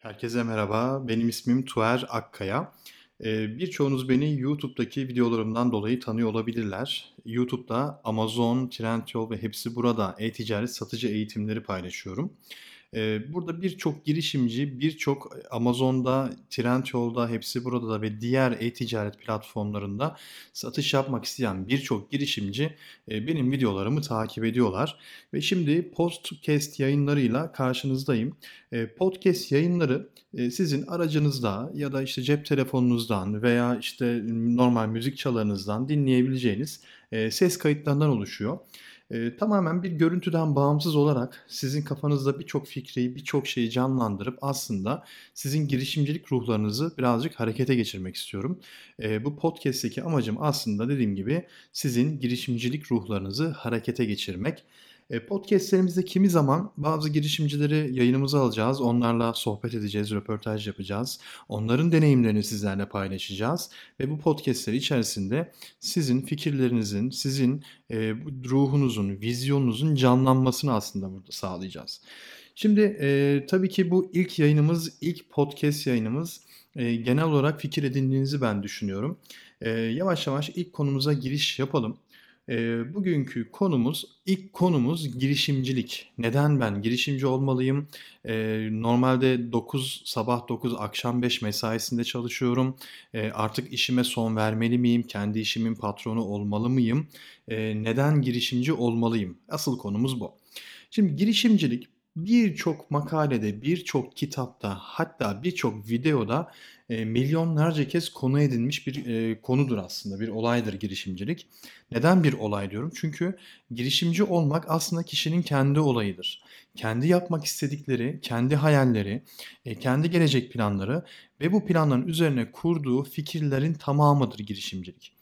Herkese merhaba, benim ismim Tuğer Akkaya. Ee, birçoğunuz beni YouTube'daki videolarımdan dolayı tanıyor olabilirler. YouTube'da Amazon, Trendyol ve hepsi burada e-ticaret satıcı eğitimleri paylaşıyorum. Burada birçok girişimci, birçok Amazon'da, Trendyol'da, hepsi burada da ve diğer e-ticaret platformlarında satış yapmak isteyen birçok girişimci benim videolarımı takip ediyorlar. Ve şimdi podcast yayınlarıyla karşınızdayım. Podcast yayınları sizin aracınızda ya da işte cep telefonunuzdan veya işte normal müzik çalarınızdan dinleyebileceğiniz ses kayıtlarından oluşuyor. Eee, tamamen bir görüntüden bağımsız olarak sizin kafanızda birçok fikri, birçok şeyi canlandırıp aslında sizin girişimcilik ruhlarınızı birazcık harekete geçirmek istiyorum. Eee, bu podcast'teki amacım aslında dediğim gibi sizin girişimcilik ruhlarınızı harekete geçirmek. E, podcastlerimizde kimi zaman bazı girişimcileri yayınımıza alacağız. Onlarla sohbet edeceğiz, röportaj yapacağız. Onların deneyimlerini sizlerle paylaşacağız. Ve bu podcastler içerisinde sizin fikirlerinizin, sizin e, ruhunuzun, vizyonunuzun canlanmasını aslında burada sağlayacağız. Şimdi e, tabii ki bu ilk yayınımız, ilk podcast yayınımız. E, genel olarak fikir edindiğinizi ben düşünüyorum. E, yavaş yavaş ilk konumuza giriş yapalım. Bugünkü konumuz, ilk konumuz girişimcilik. Neden ben girişimci olmalıyım? Normalde 9, sabah 9, akşam 5 mesaisinde çalışıyorum. Artık işime son vermeli miyim? Kendi işimin patronu olmalı mıyım? Neden girişimci olmalıyım? Asıl konumuz bu. Şimdi girişimcilik birçok makalede, birçok kitapta, hatta birçok videoda e, milyonlarca kez konu edinmiş bir e, konudur aslında, bir olaydır girişimcilik. Neden bir olay diyorum? Çünkü girişimci olmak aslında kişinin kendi olayıdır. Kendi yapmak istedikleri, kendi hayalleri, e, kendi gelecek planları ve bu planların üzerine kurduğu fikirlerin tamamıdır girişimcilik.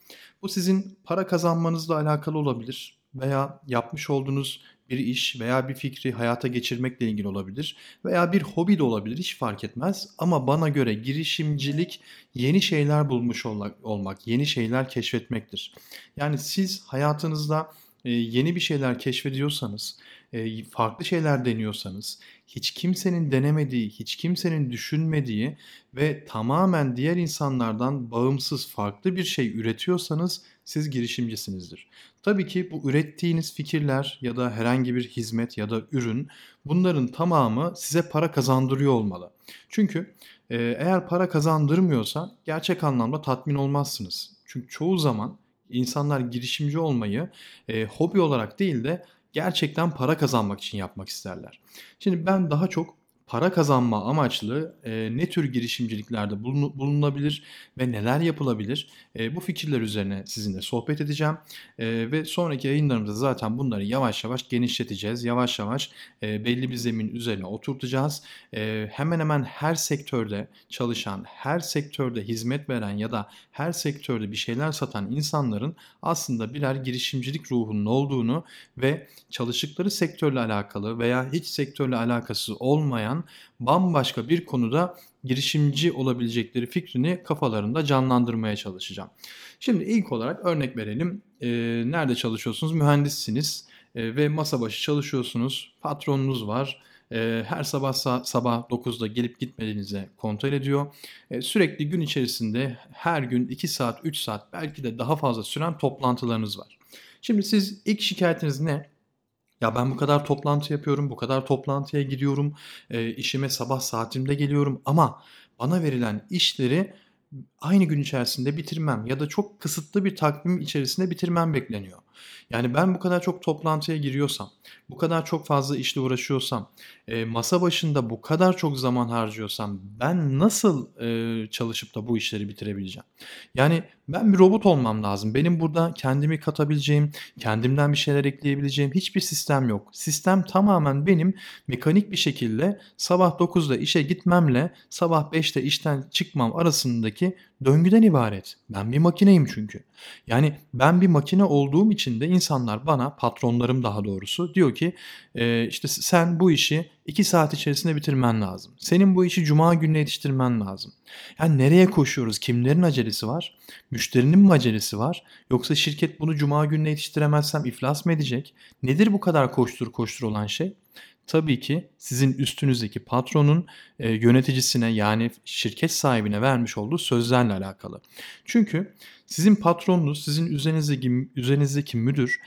Bu sizin para kazanmanızla alakalı olabilir veya yapmış olduğunuz bir iş veya bir fikri hayata geçirmekle ilgili olabilir veya bir hobi de olabilir hiç fark etmez ama bana göre girişimcilik yeni şeyler bulmuş olmak, yeni şeyler keşfetmektir. Yani siz hayatınızda e, yeni bir şeyler keşfediyorsanız, e, farklı şeyler deniyorsanız, hiç kimsenin denemediği, hiç kimsenin düşünmediği ve tamamen diğer insanlardan bağımsız farklı bir şey üretiyorsanız siz girişimcisinizdir. Tabii ki bu ürettiğiniz fikirler ya da herhangi bir hizmet ya da ürün bunların tamamı size para kazandırıyor olmalı. Çünkü e, eğer para kazandırmıyorsa gerçek anlamda tatmin olmazsınız. Çünkü çoğu zaman insanlar girişimci olmayı e, hobi olarak değil de gerçekten para kazanmak için yapmak isterler. Şimdi ben daha çok para kazanma amaçlı e, ne tür girişimciliklerde bulunabilir ve neler yapılabilir? E, bu fikirler üzerine sizinle sohbet edeceğim. E, ve sonraki yayınlarımızda zaten bunları yavaş yavaş genişleteceğiz. Yavaş yavaş e, belli bir zemin üzerine oturtacağız. E, hemen hemen her sektörde çalışan, her sektörde hizmet veren ya da her sektörde bir şeyler satan insanların aslında birer girişimcilik ruhunun olduğunu ve çalıştıkları sektörle alakalı veya hiç sektörle alakası olmayan bambaşka bir konuda girişimci olabilecekleri fikrini kafalarında canlandırmaya çalışacağım. Şimdi ilk olarak örnek verelim. E, nerede çalışıyorsunuz? Mühendissiniz e, ve masa başı çalışıyorsunuz. Patronunuz var. E, her sabah sabah 9'da gelip gitmediğinize kontrol ediyor. E, sürekli gün içerisinde her gün 2 saat, 3 saat belki de daha fazla süren toplantılarınız var. Şimdi siz ilk şikayetiniz ne? Ya ben bu kadar toplantı yapıyorum, bu kadar toplantıya gidiyorum, eee, işime sabah saatimde geliyorum ama bana verilen işleri aynı gün içerisinde bitirmem ya da çok kısıtlı bir takvim içerisinde bitirmem bekleniyor. Yani ben bu kadar çok toplantıya giriyorsam, bu kadar çok fazla işle uğraşıyorsam, eee, masa başında bu kadar çok zaman harcıyorsam ben nasıl, eee, çalışıp da bu işleri bitirebileceğim? Yani ben bir robot olmam lazım. Benim burada kendimi katabileceğim, kendimden bir şeyler ekleyebileceğim hiçbir sistem yok. Sistem tamamen benim mekanik bir şekilde sabah 9'da işe gitmemle sabah 5'te işten çıkmam arasındaki döngüden ibaret. Ben bir makineyim çünkü. Yani ben bir makine olduğum için de insanlar bana, patronlarım daha doğrusu diyor ki e, işte sen bu işi 2 saat içerisinde bitirmen lazım. Senin bu işi cuma gününe yetiştirmen lazım. Yani nereye koşuyoruz? Kimlerin acelesi var? Müşterinin mi acelesi var? Yoksa şirket bunu cuma gününe yetiştiremezsem iflas mı edecek? Nedir bu kadar koştur koştur olan şey? Tabii ki sizin üstünüzdeki patronun e, yöneticisine yani şirket sahibine vermiş olduğu sözlerle alakalı. Çünkü sizin patronunuz, sizin üzerinizdeki, üzerinizdeki müdür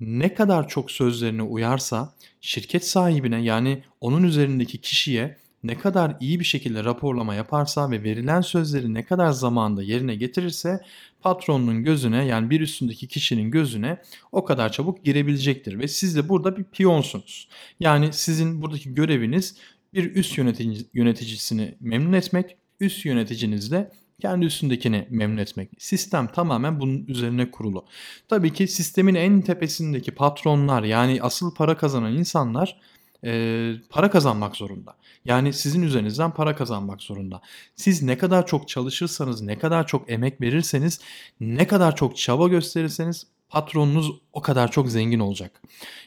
ne kadar çok sözlerine uyarsa şirket sahibine yani onun üzerindeki kişiye ne kadar iyi bir şekilde raporlama yaparsa ve verilen sözleri ne kadar zamanda yerine getirirse patronun gözüne yani bir üstündeki kişinin gözüne o kadar çabuk girebilecektir ve siz de burada bir piyonsunuz. Yani sizin buradaki göreviniz bir üst yönetici, yöneticisini memnun etmek, üst yöneticiniz de kendi üstündekini memnun etmek. Sistem tamamen bunun üzerine kurulu. Tabii ki sistemin en tepesindeki patronlar yani asıl para kazanan insanlar e, para kazanmak zorunda. Yani sizin üzerinizden para kazanmak zorunda. Siz ne kadar çok çalışırsanız, ne kadar çok emek verirseniz, ne kadar çok çaba gösterirseniz patronunuz o kadar çok zengin olacak.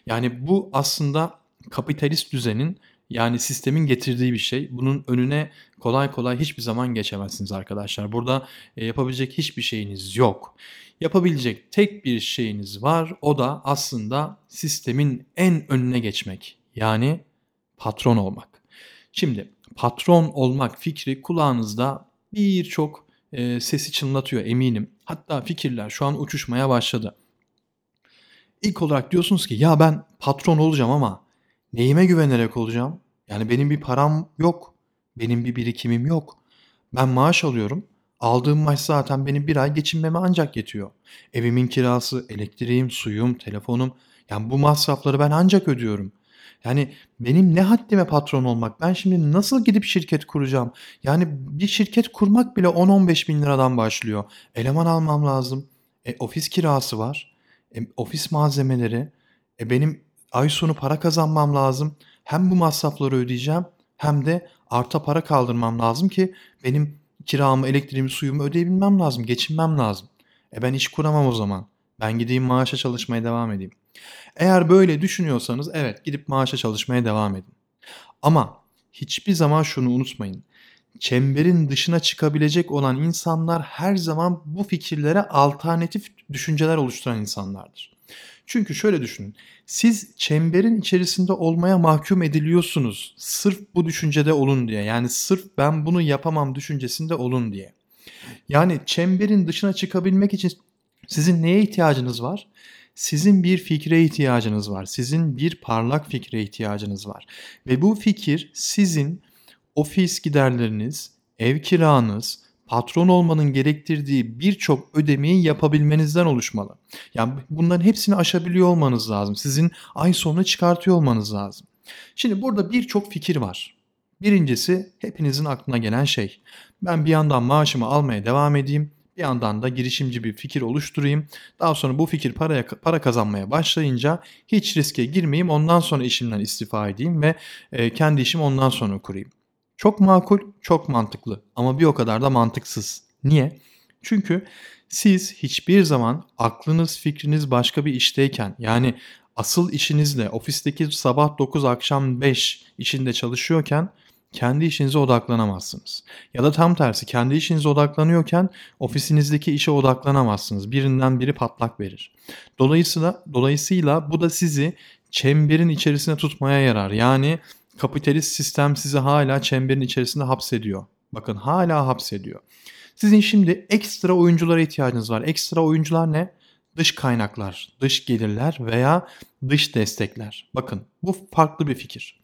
Yani bu aslında kapitalist düzenin yani sistemin getirdiği bir şey. Bunun önüne kolay kolay hiçbir zaman geçemezsiniz arkadaşlar. Burada yapabilecek hiçbir şeyiniz yok. Yapabilecek tek bir şeyiniz var. O da aslında sistemin en önüne geçmek. Yani patron olmak. Şimdi patron olmak fikri kulağınızda birçok e, sesi çınlatıyor eminim. Hatta fikirler şu an uçuşmaya başladı. İlk olarak diyorsunuz ki ya ben patron olacağım ama neyime güvenerek olacağım? Yani benim bir param yok. Benim bir birikimim yok. Ben maaş alıyorum. Aldığım maaş zaten benim bir ay geçinmeme ancak yetiyor. Evimin kirası, elektriğim, suyum, telefonum. Yani bu masrafları ben ancak ödüyorum. Yani benim ne haddime patron olmak? Ben şimdi nasıl gidip şirket kuracağım? Yani bir şirket kurmak bile 10-15 bin liradan başlıyor. Eleman almam lazım. E, ofis kirası var. E, ofis malzemeleri. E, benim ay sonu para kazanmam lazım. Hem bu masrafları ödeyeceğim hem de arta para kaldırmam lazım ki benim kiramı, elektriğimi, suyumu ödeyebilmem lazım, geçinmem lazım. E ben iş kuramam o zaman. Ben gideyim maaşa çalışmaya devam edeyim. Eğer böyle düşünüyorsanız evet gidip maaşa çalışmaya devam edin. Ama hiçbir zaman şunu unutmayın. Çemberin dışına çıkabilecek olan insanlar her zaman bu fikirlere alternatif düşünceler oluşturan insanlardır. Çünkü şöyle düşünün. Siz çemberin içerisinde olmaya mahkum ediliyorsunuz. Sırf bu düşüncede olun diye. Yani sırf ben bunu yapamam düşüncesinde olun diye. Yani çemberin dışına çıkabilmek için sizin neye ihtiyacınız var? Sizin bir fikre ihtiyacınız var. Sizin bir parlak fikre ihtiyacınız var. Ve bu fikir sizin ofis giderleriniz, ev kiranız, patron olmanın gerektirdiği birçok ödemeyi yapabilmenizden oluşmalı. Yani bunların hepsini aşabiliyor olmanız lazım. Sizin ay sonunu çıkartıyor olmanız lazım. Şimdi burada birçok fikir var. Birincisi hepinizin aklına gelen şey. Ben bir yandan maaşımı almaya devam edeyim. Bir yandan da girişimci bir fikir oluşturayım. Daha sonra bu fikir paraya, para kazanmaya başlayınca hiç riske girmeyeyim. Ondan sonra işimden istifa edeyim ve e, kendi işimi ondan sonra kurayım. Çok makul, çok mantıklı ama bir o kadar da mantıksız. Niye? Çünkü siz hiçbir zaman aklınız, fikriniz başka bir işteyken yani asıl işinizle ofisteki sabah 9 akşam 5 işinde çalışıyorken kendi işinize odaklanamazsınız. Ya da tam tersi kendi işinize odaklanıyorken ofisinizdeki işe odaklanamazsınız. Birinden biri patlak verir. Dolayısıyla dolayısıyla bu da sizi çemberin içerisine tutmaya yarar. Yani kapitalist sistem sizi hala çemberin içerisinde hapsediyor. Bakın hala hapsediyor. Sizin şimdi ekstra oyunculara ihtiyacınız var. Ekstra oyuncular ne? Dış kaynaklar, dış gelirler veya dış destekler. Bakın bu farklı bir fikir.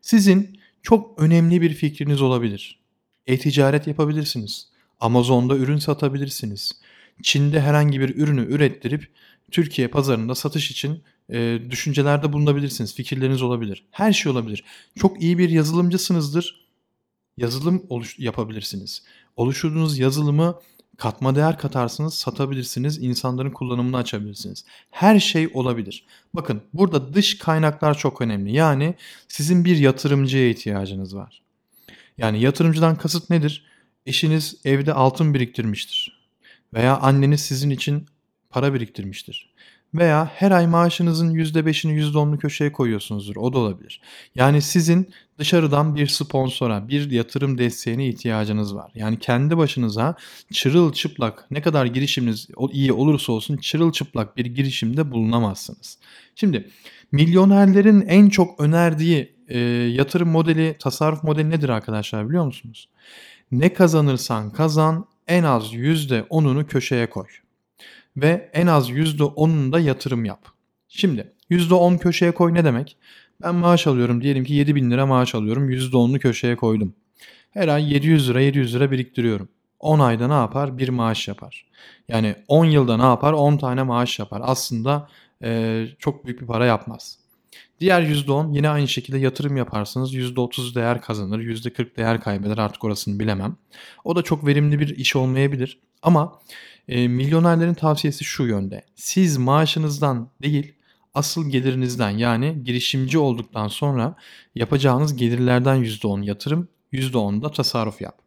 Sizin çok önemli bir fikriniz olabilir. E-ticaret yapabilirsiniz. Amazon'da ürün satabilirsiniz. Çin'de herhangi bir ürünü ürettirip Türkiye pazarında satış için e, düşüncelerde bulunabilirsiniz. Fikirleriniz olabilir. Her şey olabilir. Çok iyi bir yazılımcısınızdır. Yazılım oluş yapabilirsiniz. Oluşturduğunuz yazılımı katma değer katarsınız, satabilirsiniz, insanların kullanımını açabilirsiniz. Her şey olabilir. Bakın burada dış kaynaklar çok önemli. Yani sizin bir yatırımcıya ihtiyacınız var. Yani yatırımcıdan kasıt nedir? Eşiniz evde altın biriktirmiştir. Veya anneniz sizin için para biriktirmiştir. Veya her ay maaşınızın %5'ini %10'unu köşeye koyuyorsunuzdur. O da olabilir. Yani sizin dışarıdan bir sponsora, bir yatırım desteğine ihtiyacınız var. Yani kendi başınıza çırılçıplak ne kadar girişiminiz iyi olursa olsun çırılçıplak bir girişimde bulunamazsınız. Şimdi milyonerlerin en çok önerdiği e, yatırım modeli, tasarruf modeli nedir arkadaşlar biliyor musunuz? Ne kazanırsan kazan en az %10'unu köşeye koy. Ve en az %10'unu da yatırım yap. Şimdi %10 köşeye koy ne demek? Ben maaş alıyorum diyelim ki 7 bin lira maaş alıyorum %10'unu köşeye koydum. Her ay 700 lira 700 lira biriktiriyorum. 10 ayda ne yapar? Bir maaş yapar. Yani 10 yılda ne yapar? 10 tane maaş yapar. Aslında e, çok büyük bir para yapmaz. Diğer %10 yine aynı şekilde yatırım yaparsınız. %30 değer kazanır, %40 değer kaybeder artık orasını bilemem. O da çok verimli bir iş olmayabilir. Ama e, milyonerlerin tavsiyesi şu yönde. Siz maaşınızdan değil asıl gelirinizden yani girişimci olduktan sonra yapacağınız gelirlerden %10 yatırım, %10 da tasarruf yap.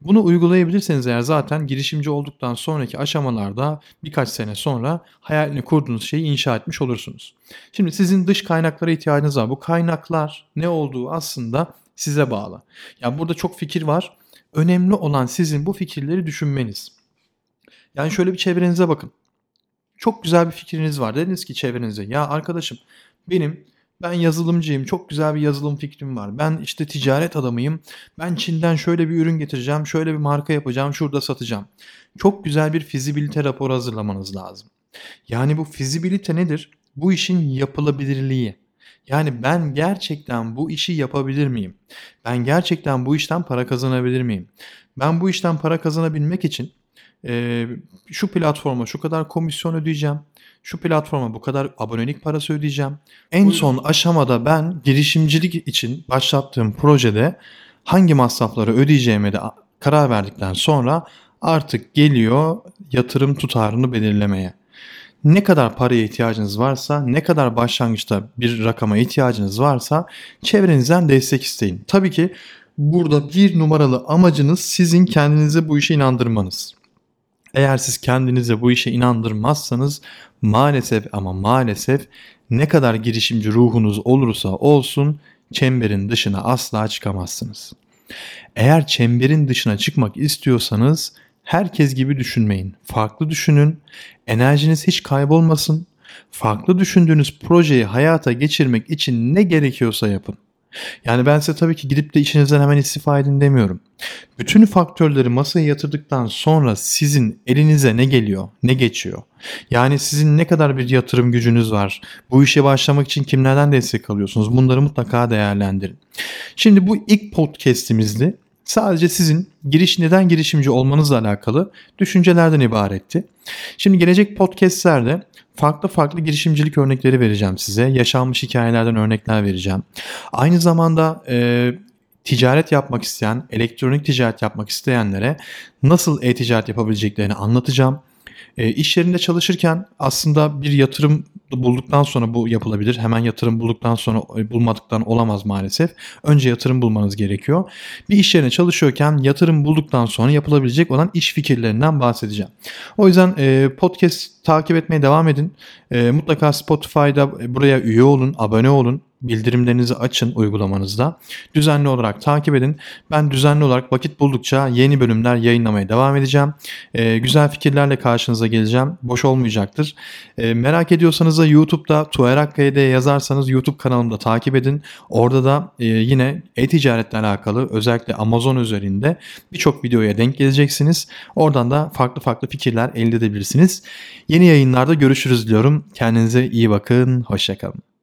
Bunu uygulayabilirseniz eğer zaten girişimci olduktan sonraki aşamalarda birkaç sene sonra hayalini kurduğunuz şeyi inşa etmiş olursunuz. Şimdi sizin dış kaynaklara ihtiyacınız var. Bu kaynaklar ne olduğu aslında size bağlı. Yani burada çok fikir var. Önemli olan sizin bu fikirleri düşünmeniz. Yani şöyle bir çevrenize bakın. Çok güzel bir fikriniz var. Dediniz ki çevrenize ya arkadaşım benim ben yazılımcıyım. Çok güzel bir yazılım fikrim var. Ben işte ticaret adamıyım. Ben Çin'den şöyle bir ürün getireceğim. Şöyle bir marka yapacağım. Şurada satacağım. Çok güzel bir fizibilite raporu hazırlamanız lazım. Yani bu fizibilite nedir? Bu işin yapılabilirliği. Yani ben gerçekten bu işi yapabilir miyim? Ben gerçekten bu işten para kazanabilir miyim? Ben bu işten para kazanabilmek için e, şu platforma şu kadar komisyon ödeyeceğim şu platforma bu kadar abonelik parası ödeyeceğim. En son aşamada ben girişimcilik için başlattığım projede hangi masrafları ödeyeceğime de karar verdikten sonra artık geliyor yatırım tutarını belirlemeye. Ne kadar paraya ihtiyacınız varsa, ne kadar başlangıçta bir rakama ihtiyacınız varsa çevrenizden destek isteyin. Tabii ki burada bir numaralı amacınız sizin kendinize bu işe inandırmanız. Eğer siz kendinize bu işe inandırmazsanız maalesef ama maalesef ne kadar girişimci ruhunuz olursa olsun çemberin dışına asla çıkamazsınız. Eğer çemberin dışına çıkmak istiyorsanız herkes gibi düşünmeyin. Farklı düşünün. Enerjiniz hiç kaybolmasın. Farklı düşündüğünüz projeyi hayata geçirmek için ne gerekiyorsa yapın. Yani ben size tabii ki gidip de işinizden hemen istifa edin demiyorum. Bütün faktörleri masaya yatırdıktan sonra sizin elinize ne geliyor, ne geçiyor? Yani sizin ne kadar bir yatırım gücünüz var? Bu işe başlamak için kimlerden destek alıyorsunuz? Bunları mutlaka değerlendirin. Şimdi bu ilk podcast'imizdi. Sadece sizin giriş neden girişimci olmanızla alakalı düşüncelerden ibaretti. Şimdi gelecek podcastlerde farklı farklı girişimcilik örnekleri vereceğim size. Yaşanmış hikayelerden örnekler vereceğim. Aynı zamanda e, ticaret yapmak isteyen, elektronik ticaret yapmak isteyenlere nasıl e-ticaret yapabileceklerini anlatacağım. E, iş yerinde çalışırken aslında bir yatırım bulduktan sonra bu yapılabilir. Hemen yatırım bulduktan sonra e, bulmadıktan olamaz maalesef. Önce yatırım bulmanız gerekiyor. Bir iş yerine çalışıyorken yatırım bulduktan sonra yapılabilecek olan iş fikirlerinden bahsedeceğim. O yüzden e, podcast takip etmeye devam edin. E, mutlaka Spotify'da e, buraya üye olun, abone olun bildirimlerinizi açın uygulamanızda. Düzenli olarak takip edin. Ben düzenli olarak vakit buldukça yeni bölümler yayınlamaya devam edeceğim. Ee, güzel fikirlerle karşınıza geleceğim. Boş olmayacaktır. Ee, merak ediyorsanız da YouTube'da Tuerakkaya yazarsanız YouTube kanalımda takip edin. Orada da e, yine e-ticaretle alakalı özellikle Amazon üzerinde birçok videoya denk geleceksiniz. Oradan da farklı farklı fikirler elde edebilirsiniz. Yeni yayınlarda görüşürüz diyorum. Kendinize iyi bakın. Hoşçakalın.